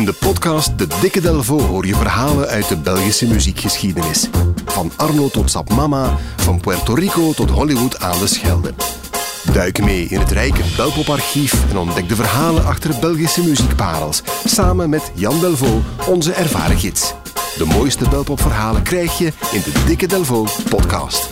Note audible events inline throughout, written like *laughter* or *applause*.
In de podcast De Dikke Delvo hoor je verhalen uit de Belgische muziekgeschiedenis. Van Arno tot Sap Mama, van Puerto Rico tot Hollywood aan de Schelde. Duik mee in het rijke Belpoparchief en ontdek de verhalen achter Belgische muziekparels. Samen met Jan Delvo, onze ervaren gids. De mooiste Belpopverhalen krijg je in de Dikke Delvo podcast.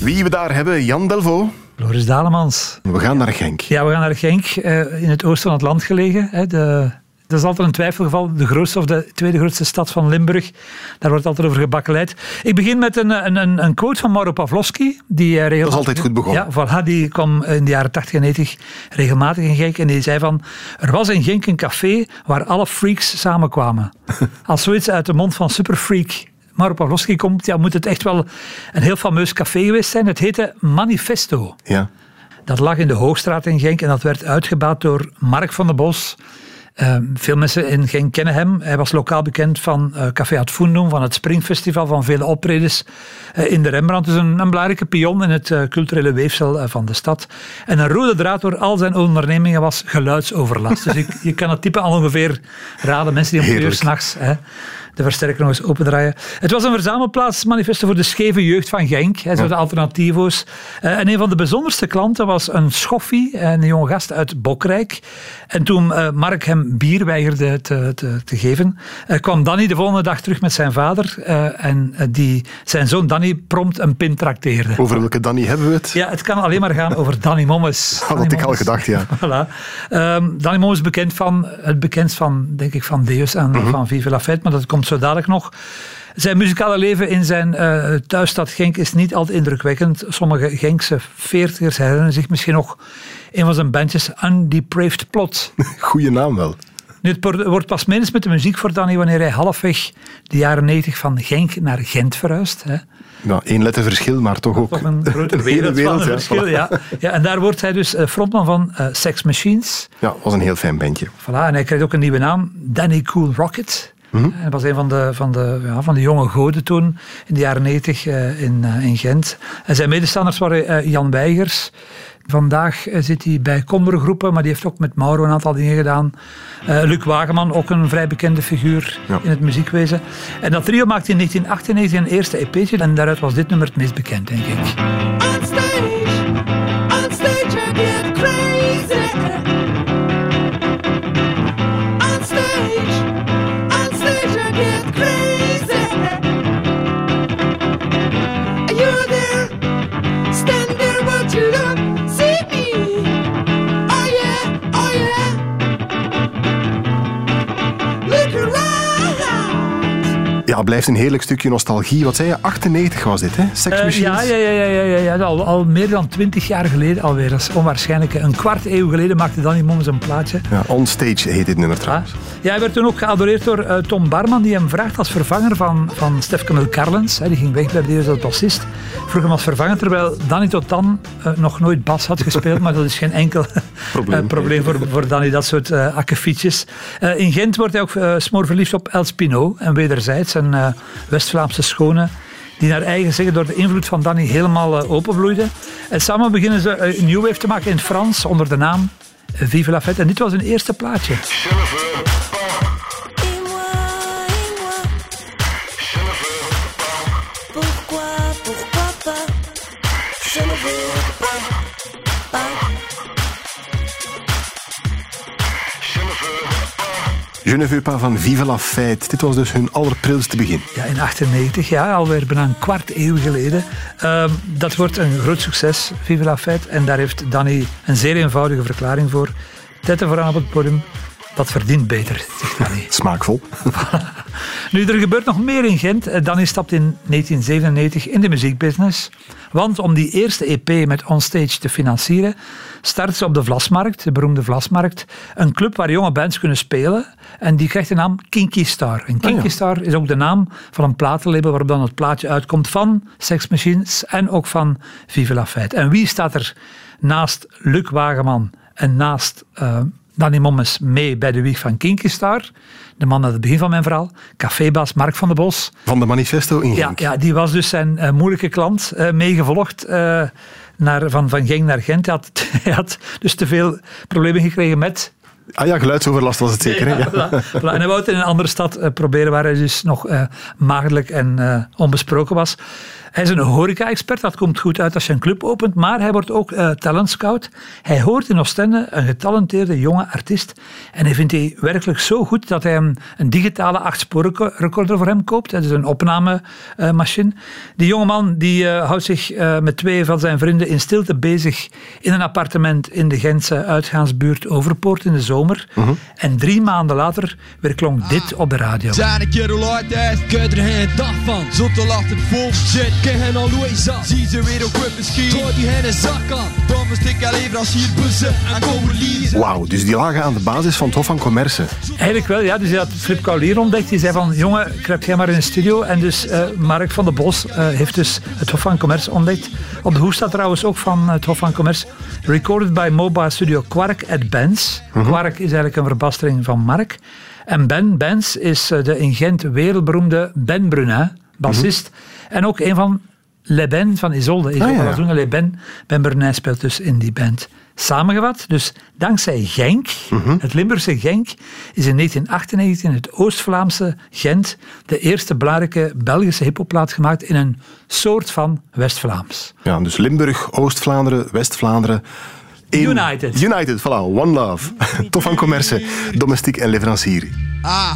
Wie we daar hebben, Jan Delvo. Dalemans. We gaan naar Genk. Ja, we gaan naar Genk, eh, in het oosten van het land gelegen. Hè, de, dat is altijd een twijfelgeval, de grootste of de tweede grootste stad van Limburg. Daar wordt altijd over gebakkeleid. Ik begin met een, een, een quote van Mauro Pavlovski. Die uh, dat is altijd goed begonnen. Ja, voilà, die kwam in de jaren 80 en 90 regelmatig in Genk. En die zei van, er was in Genk een café waar alle freaks samenkwamen. *laughs* Als zoiets uit de mond van superfreak Mauro Pavlovski komt, ja, moet het echt wel een heel fameus café geweest zijn. Het heette Manifesto. Ja. Dat lag in de Hoogstraat in Genk en dat werd uitgebaat door Mark van der Bos. Uh, veel mensen in Genk kennen hem. Hij was lokaal bekend van uh, Café Ad Fundum, van het Springfestival, van vele optredens uh, in de Rembrandt. Dus een, een belangrijke pion in het culturele weefsel van de stad. En een rode draad door al zijn ondernemingen was geluidsoverlast. dus je, je kan het type al ongeveer raden. Mensen die om uur s'nachts de versterker nog eens opendraaien. Het was een verzamelplaats, manifesto voor de scheve jeugd van Genk, hè, zo de alternativo's. Uh, en een van de bijzonderste klanten was een schoffie, een jonge gast uit Bokrijk. En toen uh, Mark hem bier weigerde te, te, te geven, uh, kwam Danny de volgende dag terug met zijn vader en die, zijn zoon Danny prompt een pin trakteerde. Over welke Danny hebben we het? Ja, het kan alleen maar gaan over Danny Mommes. *laughs* Dat had ik al gedacht, ja. *laughs* voilà. Um, Danny Mommes bekend van, het bekendst van, denk ik, van Deus en mm -hmm. van Vive la Fête, maar dat komt zo dadelijk nog. Zijn muzikale leven in zijn uh, thuisstad Genk is niet altijd indrukwekkend. Sommige Genkse veertigers herinneren zich misschien nog een van zijn bandjes Undepraved Plot. *laughs* Goeie naam wel. Nu, het wordt pas minst met de muziek voor Danny wanneer hij halfweg de jaren 90 van Genk naar Gent verhuist. Hè. Nou, één letter verschil, maar toch ook toch een *laughs* grote wereld, wereld van verschil. Ja. ja. en daar wordt hij dus eh, frontman van uh, Sex Machines. Ja, was een heel fijn bandje. Voilà, en hij krijgt ook een nieuwe naam, Danny Cool Rocket. Mm -hmm. Hij was een van de, van, de, ja, van de jonge goden toen, in de jaren 90 uh, in, uh, in Gent. En zijn medestanders waren uh, Jan Weigers. Vandaag zit hij bij Kombergroepen, maar die heeft ook met Mauro een aantal dingen gedaan. Luc Wageman, ook een vrij bekende figuur ja. in het muziekwezen. En dat trio maakte in 1998 een eerste EP'tje en daaruit was dit nummer het meest bekend, denk ik. On stage, on stage Ja, blijft een heerlijk stukje nostalgie. Wat zei je? 98 was dit, hè? Sex uh, ja, ja, ja, ja, ja, ja. Al, al meer dan 20 jaar geleden alweer. Dat is onwaarschijnlijk. Een kwart eeuw geleden maakte Danny Mommens een plaatje. Ja, Onstage heet dit nummer trouwens. Ja, hij werd toen ook geadoreerd door uh, Tom Barman, die hem vraagt als vervanger van, van Stef Camille Carlens. Hè, die ging weg bij de eerste bassist. Vroeg hem als vervanger, terwijl Danny tot dan uh, nog nooit bas had gespeeld. maar dat is geen enkel *laughs* probleem, probleem voor, voor Danny, dat soort uh, akkefietjes. in Gent wordt hij ook smoor verliefd op El Spino. En wederzijds een uh, West-Vlaamse schone die naar eigen zeggen door de invloed van Danny helemaal openbloeide. En samen beginnen ze een nieuw wave te maken in het Frans onder de naam Vive la Fête. En dit was hun eerste plaatje. Je ne pas van Vive la Fête. Dit was dus hun allerprilste begin. Ja, in 98 jaar, alweer bijna een kwart eeuw geleden. Uh, dat wordt een groot succes, Vive la Fête. En daar heeft Danny een zeer eenvoudige verklaring voor. Tetten vooraan op het podium. Dat verdient beter, zegt Danny. *laughs* Smaakvol. *laughs* nu, er gebeurt nog meer in Gent. Danny stapt in 1997 in de muziekbusiness. Want om die eerste EP met Onstage te financieren, start ze op de Vlasmarkt, de beroemde Vlasmarkt, een club waar jonge bands kunnen spelen. En die krijgt de naam Kinky Star. En Kinky Star is ook de naam van een platenlabel waarop dan het plaatje uitkomt van Sex Machines en ook van Vive la Fête. En wie staat er naast Luc Wageman en naast uh, Danny Mommes mee bij de wieg van Kinky Star? de man aan het begin van mijn verhaal, cafébaas Mark van der Bos. Van de Manifesto in Genk. Ja, ja die was dus zijn uh, moeilijke klant, uh, meegevolgd uh, naar, van, van Genk naar Gent. Hij had, *laughs* hij had dus te veel problemen gekregen met Ah ja, geluidsoverlast was het zeker. hè? Ja. Voilà, voilà. En hij wou het in een andere stad eh, proberen waar hij dus nog eh maagdelijk en eh, onbesproken was. Hij is een horeca-expert, dat komt goed uit als je een club opent, maar hij wordt ook eh talent scout. Hij hoort in Oostende een getalenteerde jonge artiest en hij vindt die werkelijk zo goed dat hij een, een digitale achtsporen recorder voor hem koopt. Dat is een opnamemachine. Die jongeman die, eh, houdt zich eh, met twee van zijn vrienden in stilte bezig in een appartement in de Gentse uitgaansbuurt Overpoort in de zomer. En drie maanden later weer klonk dit op de radio. Zijn een uit is, kun je er geen dag van. Lacht het vol shit, ken hen al Louisa. Zie ze weer op whip misschien, gooi die hen een zak aan. Dan moest ik al leverancier bussen en komen leasen. Wauw, dus die lagen aan de basis van het Hof van Commerce. Eigenlijk wel, ja. Dus hij had Flip Kaulier ontdekt. Die zei van, jongen, kruip jij maar in de studio. En dus eh, Mark van de Bos eh, heeft dus het Hof van Commerce ontdekt. Op de hoes staat trouwens ook van het Hof van Commerce. Recorded by Mobile Studio Quark at Benz. Quark is eigenlijk een verbastering van Mark. En Ben Benz is eh, de in Gent wereldberoemde Ben Brunin, bassist. En ook een van Les Ben van Isolde. Isolde ja. ook een Les Ben. Ben Brunin speelt dus in die band. Samengevat, dus dankzij Genk, het Limburgse Genk, is in 1998 in het Oost-Vlaamse Gent de eerste belangrijke Belgische hippoplaat gemaakt in een soort van West-Vlaams. Ja, dus Limburg, Oost-Vlaanderen, West-Vlaanderen. United. United, voilà. One Love. *laughs* Tof van Commerce, domestiek en leverancier. Ah,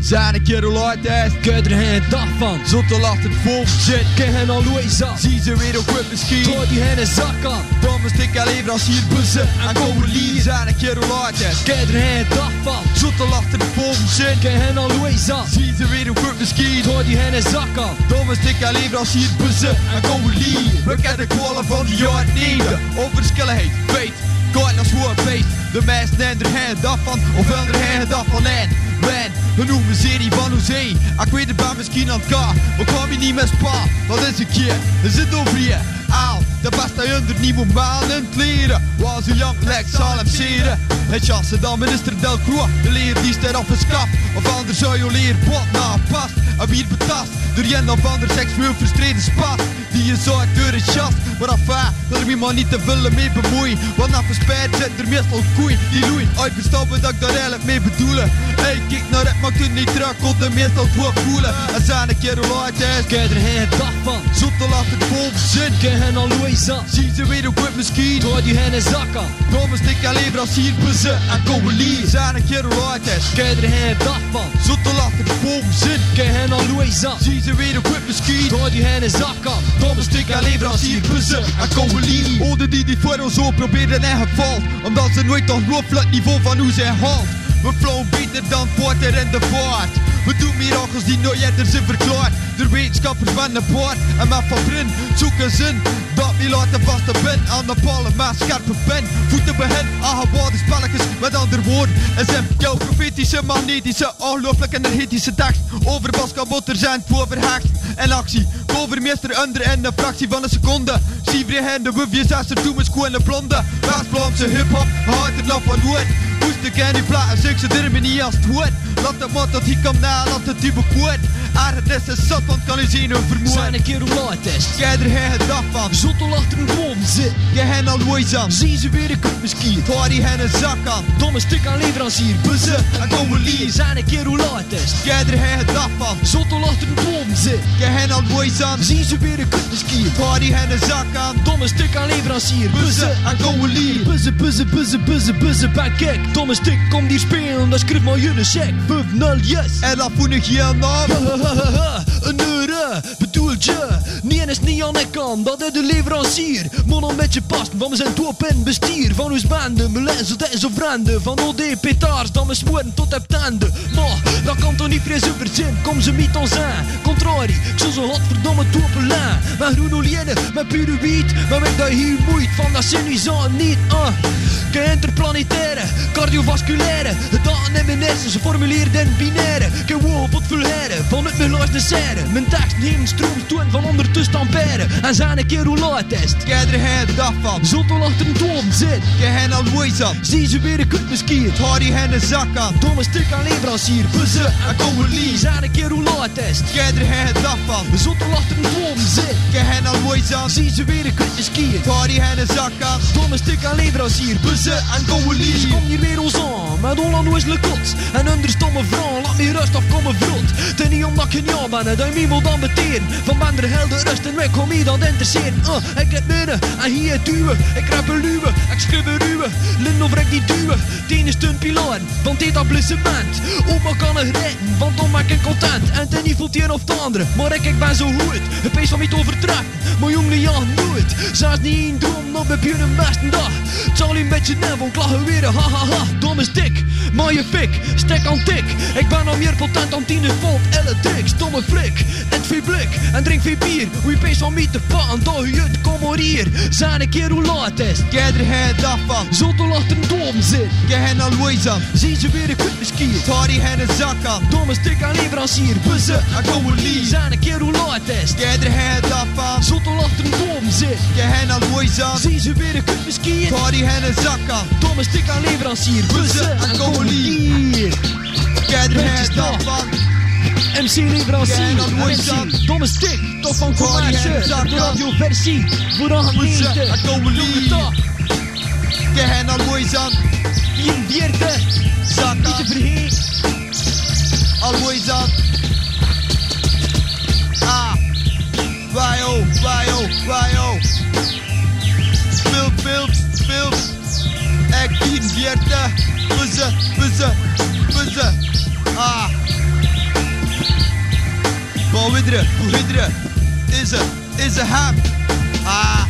zijn een kerel uit is, kun je er geen dag van. Zonder lacht het vol shit, ken hen al Louisa. Zie ze weer op whip misschien, gooi die hen een zak aan. Dan moest ik al leverancier bussen en leasen. Zijn een kerel uit is, kun je er geen dag van. Zonder lacht het vol shit, ken hen al Louisa. Zie ze weer op whip misschien, gooi die hen een zak aan. Dan moest ik al leverancier bussen en leasen. We kennen de kwallen van de jaar 9. Onverschilligheid, feit. Kort als woord beest. De meesten nemen er geen dag van, of wel er geen dag van en. Ben, we noemen serie van Hoezee. Ik weet het bij misschien aan elkaar, maar kom je niet met spa. Dat is een keer, er zit over hier. Aal, de beste onder nieuwe maan in het leren. Was een jong lek zal hem seren. Het jassen dan minister Delcroix, de leer die staat af is kaf. Of anders zou je leer bot na past. En wie het betast, door jen of ander seksueel frustrerende spat. Die je zo door het jas, maar afijn, dat er me maar niet te veel mee bemoeien. Want na verspreid zit er meestal koeien die loeien. Uitbestappen dat ik daar eigenlijk mee bedoelen. Hey, kijk naar het, maakt het niet terug, komt er meestal goed voelen. En zijn een keer hoe laat is, kijk er geen dag van. Zoet te het vol zin, kijk hen al Louisa. Zie ze weer op het misschien, gooi die hen een zak aan. Kom eens dik aan leverancier bussen en komen lier. Zijn een keer hoe laat is, kijk er geen dag van. Zoet te het vol zin, kijk hen al Louisa. Zie ze weer op het misschien, gooi die hen een zak aan. Dik aan leverancier bussen en komen lier. Oden die die voor ons zo proberen en geval. Omdat ze nooit ongelooflijk het niveau van hoe zij haalt. We flowen beter dan Porter en de Voort. We doen miracles die nooit eerder zijn verklaard. De wetenschappers van de poort en met van Brin zoeken zin. Dat we laten vaste ben aan de pallen met scherpe pen. Voeten begin aan gewaalde spelletjes met andere woorden. En zijn jouw profetische, magnetische, ongelooflijk energetische tekst. Over Pascal Botter zijn voor en actie. Overmeester onder en de fractie van een seconde. Zie vreemd de wufjes, zes er toen met en de blonde. West-Vlaamse hip-hop, houdt het nog van woord. Moest ik en die platen, zeg ze er niet als het woord. Laat het maar tot hij komt na, laat het die bekwoord. Is zat, want kan u zien hoe vermoord. Zijn een keer hoe laat is. Jij er geen van. Zottel achter een boom zit. Je hen al nooit aan. Zie ze weer een kut misschien. Hoor die hen een zak aan. Domme stuk aan leverancier. Bussen en komen lief. Zijn een keer hoe laat is. Jij er geen dag van. Zottel achter een boom zit. Je hen al nooit aan. Zie ze weer een kut misschien. Hoor die hen een zak aan. Domme stuk aan leverancier. Bussen en komen lief. Buzzen, buzzen, buzzen, buzzen, buzzen. Bij kijk, domme stuk, kom hier spelen. Dan schrijf maar jullie check. 5-0, yes. En dat voel ik naam. Een euro, bedoelt je? Nee, is niet aan de kant, dat is de leverancier. Man een beetje past, van we zijn top en bestier. Van ons banden, mijn dat is zo vrienden. Van OD petaars, dan mijn smoren tot heb tanden. Maar, dat kan toch niet vrij super kom ze niet ons aan. Contrari, ik zal zo godverdomme lijn. Mijn groene oliënen, mijn pure wiet. Maar met dat hier moeit, van dat sinusaan niet, ah. Interplanetaire, cardiovasculaire. Daten in mijn hersens, geformuleerd in binaire. Geen woord wat vulgaire, van het mijn luister serre. Mijn tekst neemt stroom toon van ondertussen En zijn een keer laat is. Jij er geen dag van. Zottel achter een toom zit. Je hen al aan. Zie ze weer een kut misschien. Hoor die hen een zak aan. Domme stuk aan leverancier. Bussen en lief. Zijn een keer laat is. Jij er geen dag van. Zottel achter een toom zit. Je hen al aan. Zie ze weer een kut misschien. Hoor die hen een zak aan. Domme stuk aan leverancier. Bussen en komen lief. Kom hier weer ons aan. van hoe is le kot? En onder stomme vrouw, laat me rust of komen vroeg. Ten niet omdat ik ja ben, dat je me dan meteen. Van minder helder rust en weg kom je dan interesseren. Uh, ik heb binnen en hier duwen. Ik rap een luwe, ik schub een ruwe. Lin of ik die duwen. Is een van dit etablissement. Oma kan het redden, want dan maak ik content. En ten niet voelt een of de andere, maar ik, ik ben zo goed. Het pees van mij te overtreffen, maar jongen ja nooit. Zelfs niet één droom, nog heb je een beste dag. Charlie met je nev, want klagen weer, ha ha ha. Dom is dik, maar je fik, stek aan tik. Ik ben al meer potent dan 10 volt, elektriek, stomme flik. Het blik en drink veel bier. Hoe je pees van mij te pakken, dan je het kom maar hier. Zijn een keer hoe laat is. Kijk er geen dag van. Zo te lachen dom zit. Kijk hen al aan. Zie ze weer een kut misschien. Tar die hen een zak aan. Domme stuk aan leverancier. Bussen En lief. zijn een keer hoe laat is. Kijk er geen dag van. Zo te lachen dom zit. Kijk hen al Louise aan. Zie ze weer een kut misschien. Tar die hen een zak aan. Domme stuk aan leverancier. Bussen en er Netjes geen dag dag. van. MC leverancier. Je MC. Domme stuk. Toch van De aan. radioversie. Voor de Bussen gemeente. en kom maar Jonge lief. dag. Kijk hen al Louise aan. 44. Zak Niet te aan. vergeten. Al Louise aan. Ah. Wij oh, wij oh, wij oh. Film, film, film. Ik 44. Bussen, bussen, bussen. Ah. Van Widderen, Widderen. Is er, is er hem. Ah.